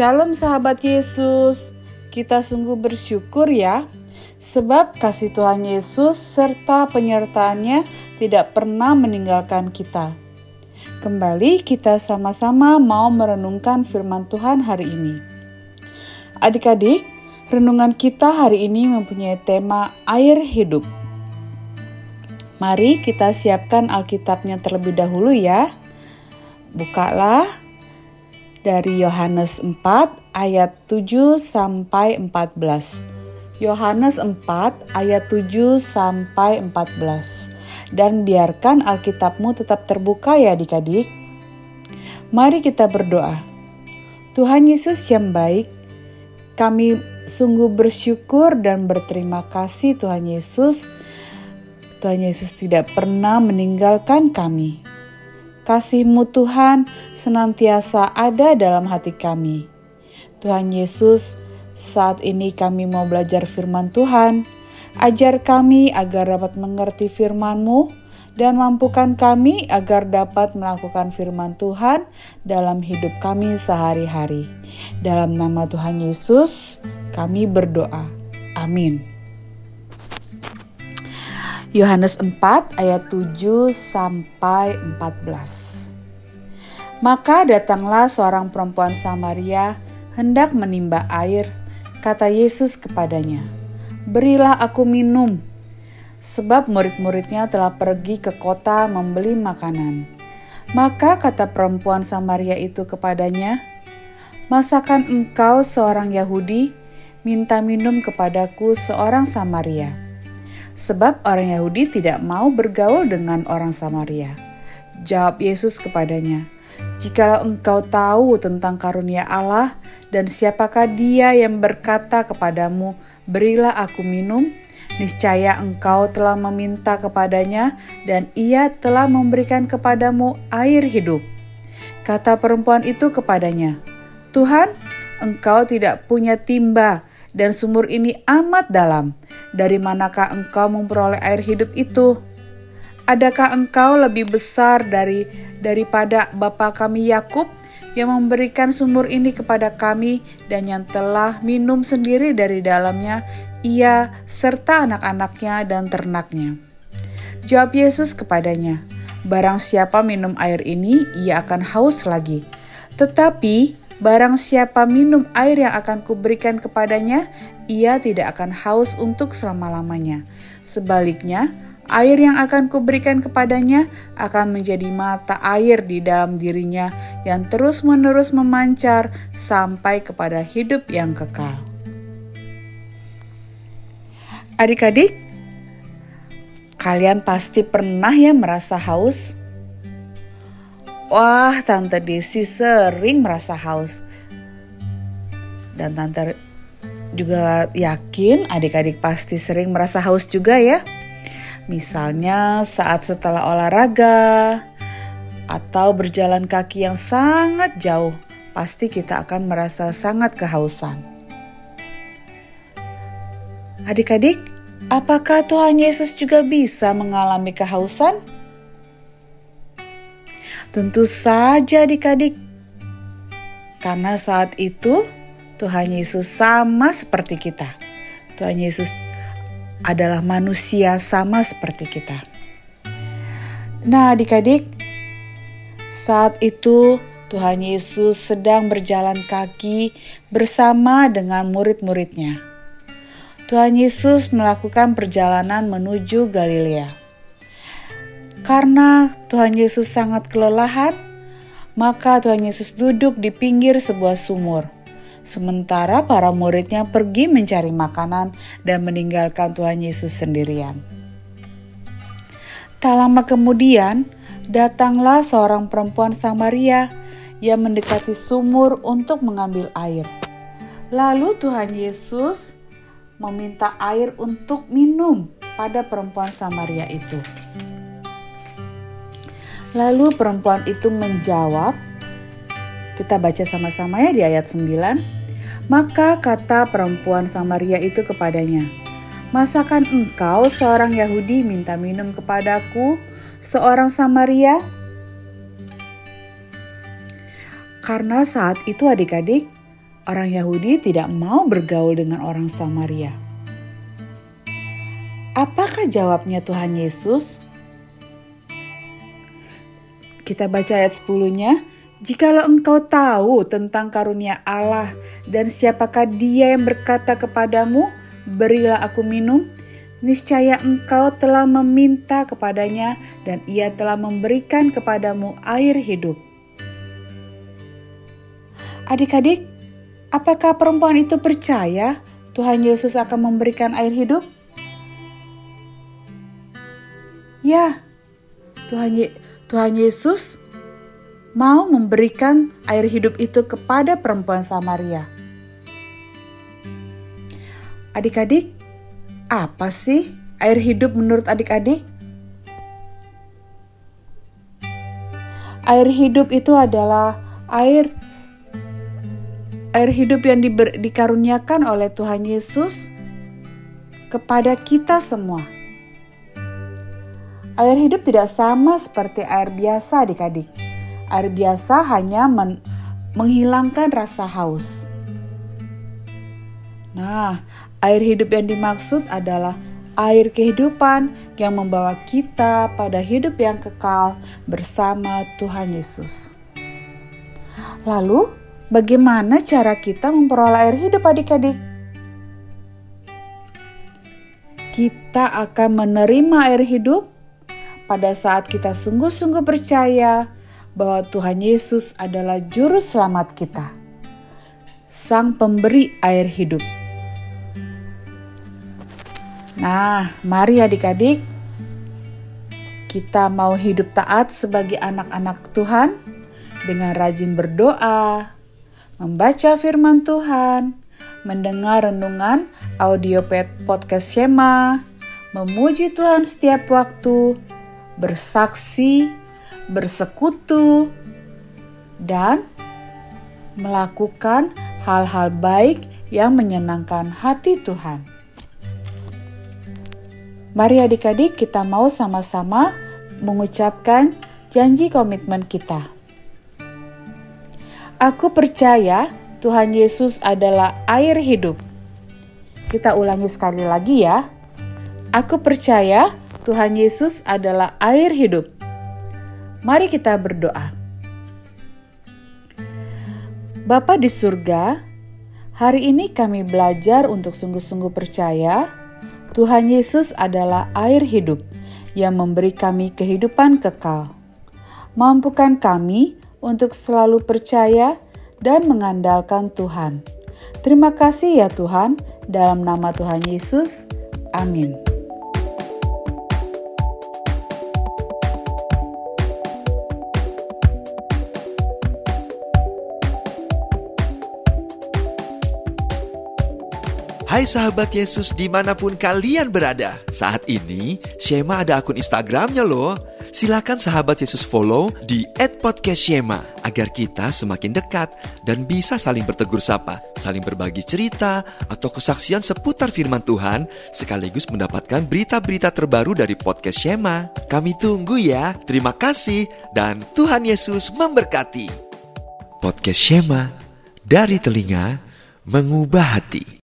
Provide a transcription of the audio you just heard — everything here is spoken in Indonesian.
Shalom sahabat Yesus, kita sungguh bersyukur ya, sebab kasih Tuhan Yesus serta penyertaannya tidak pernah meninggalkan kita. Kembali kita sama-sama mau merenungkan firman Tuhan hari ini. Adik-adik, renungan kita hari ini mempunyai tema air hidup. Mari kita siapkan Alkitabnya terlebih dahulu ya. Bukalah dari Yohanes 4 ayat 7 sampai 14. Yohanes 4 ayat 7 sampai 14. Dan biarkan Alkitabmu tetap terbuka ya adik-adik. Mari kita berdoa. Tuhan Yesus yang baik, kami sungguh bersyukur dan berterima kasih Tuhan Yesus. Tuhan Yesus tidak pernah meninggalkan kami kasih-Mu Tuhan senantiasa ada dalam hati kami. Tuhan Yesus, saat ini kami mau belajar firman Tuhan. Ajar kami agar dapat mengerti firman-Mu dan mampukan kami agar dapat melakukan firman Tuhan dalam hidup kami sehari-hari. Dalam nama Tuhan Yesus, kami berdoa. Amin. Yohanes 4 ayat 7 sampai 14. Maka datanglah seorang perempuan Samaria hendak menimba air, kata Yesus kepadanya, "Berilah aku minum." Sebab murid-muridnya telah pergi ke kota membeli makanan. Maka kata perempuan Samaria itu kepadanya, "Masakan engkau seorang Yahudi minta minum kepadaku seorang Samaria?" Sebab orang Yahudi tidak mau bergaul dengan orang Samaria. Jawab Yesus kepadanya, "Jikalau engkau tahu tentang karunia Allah dan siapakah Dia yang berkata kepadamu, 'Berilah aku minum,' niscaya engkau telah meminta kepadanya, dan Ia telah memberikan kepadamu air hidup." Kata perempuan itu kepadanya, "Tuhan, engkau tidak punya timba, dan sumur ini amat dalam." Dari manakah engkau memperoleh air hidup itu? Adakah engkau lebih besar dari daripada bapa kami Yakub yang memberikan sumur ini kepada kami dan yang telah minum sendiri dari dalamnya, ia serta anak-anaknya dan ternaknya. Jawab Yesus kepadanya, Barang siapa minum air ini, ia akan haus lagi. Tetapi Barang siapa minum air yang akan kuberikan kepadanya, ia tidak akan haus untuk selama-lamanya. Sebaliknya, air yang akan kuberikan kepadanya akan menjadi mata air di dalam dirinya yang terus-menerus memancar sampai kepada hidup yang kekal. Adik-adik, kalian pasti pernah ya merasa haus? Wah, Tante Desi sering merasa haus. Dan Tante juga yakin adik-adik pasti sering merasa haus juga ya. Misalnya saat setelah olahraga atau berjalan kaki yang sangat jauh, pasti kita akan merasa sangat kehausan. Adik-adik, apakah Tuhan Yesus juga bisa mengalami kehausan? Tentu saja adik-adik. Karena saat itu Tuhan Yesus sama seperti kita. Tuhan Yesus adalah manusia sama seperti kita. Nah adik-adik, saat itu Tuhan Yesus sedang berjalan kaki bersama dengan murid-muridnya. Tuhan Yesus melakukan perjalanan menuju Galilea. Karena Tuhan Yesus sangat kelelahan, maka Tuhan Yesus duduk di pinggir sebuah sumur. Sementara para muridnya pergi mencari makanan dan meninggalkan Tuhan Yesus sendirian. Tak lama kemudian, datanglah seorang perempuan Samaria yang mendekati sumur untuk mengambil air. Lalu Tuhan Yesus meminta air untuk minum pada perempuan Samaria itu. Lalu perempuan itu menjawab, kita baca sama-sama ya di ayat 9. Maka kata perempuan Samaria itu kepadanya, Masakan engkau seorang Yahudi minta minum kepadaku, seorang Samaria? Karena saat itu adik-adik, orang Yahudi tidak mau bergaul dengan orang Samaria. Apakah jawabnya Tuhan Yesus? Kita baca ayat 10-nya. Jikalau engkau tahu tentang karunia Allah dan siapakah dia yang berkata kepadamu, berilah aku minum, niscaya engkau telah meminta kepadanya dan ia telah memberikan kepadamu air hidup. Adik-adik, apakah perempuan itu percaya Tuhan Yesus akan memberikan air hidup? Ya, Tuhan, Ye Tuhan Yesus mau memberikan air hidup itu kepada perempuan Samaria. Adik-adik, apa sih air hidup menurut adik-adik? Air hidup itu adalah air air hidup yang diber, dikaruniakan oleh Tuhan Yesus kepada kita semua. Air hidup tidak sama seperti air biasa adik-adik. Air biasa hanya men menghilangkan rasa haus. Nah, air hidup yang dimaksud adalah air kehidupan yang membawa kita pada hidup yang kekal bersama Tuhan Yesus. Lalu, bagaimana cara kita memperoleh air hidup adik-adik? Kita akan menerima air hidup pada saat kita sungguh-sungguh percaya bahwa Tuhan Yesus adalah juru selamat kita, Sang Pemberi air hidup. Nah, mari adik-adik, kita mau hidup taat sebagai anak-anak Tuhan dengan rajin berdoa, membaca firman Tuhan, mendengar renungan audio podcast Shema, memuji Tuhan setiap waktu, bersaksi, bersekutu, dan melakukan hal-hal baik yang menyenangkan hati Tuhan. Mari adik-adik kita mau sama-sama mengucapkan janji komitmen kita. Aku percaya Tuhan Yesus adalah air hidup. Kita ulangi sekali lagi ya. Aku percaya Tuhan Yesus adalah air hidup. Mari kita berdoa. Bapa di surga, hari ini kami belajar untuk sungguh-sungguh percaya Tuhan Yesus adalah air hidup yang memberi kami kehidupan kekal. Mampukan kami untuk selalu percaya dan mengandalkan Tuhan. Terima kasih ya Tuhan, dalam nama Tuhan Yesus. Amin. Hai sahabat Yesus di mana pun kalian berada Saat ini Shema ada akun Instagramnya loh Silakan sahabat Yesus follow di @podcastshema agar kita semakin dekat dan bisa saling bertegur sapa, saling berbagi cerita atau kesaksian seputar firman Tuhan sekaligus mendapatkan berita-berita terbaru dari podcast Shema. Kami tunggu ya. Terima kasih dan Tuhan Yesus memberkati. Podcast Shema dari telinga mengubah hati.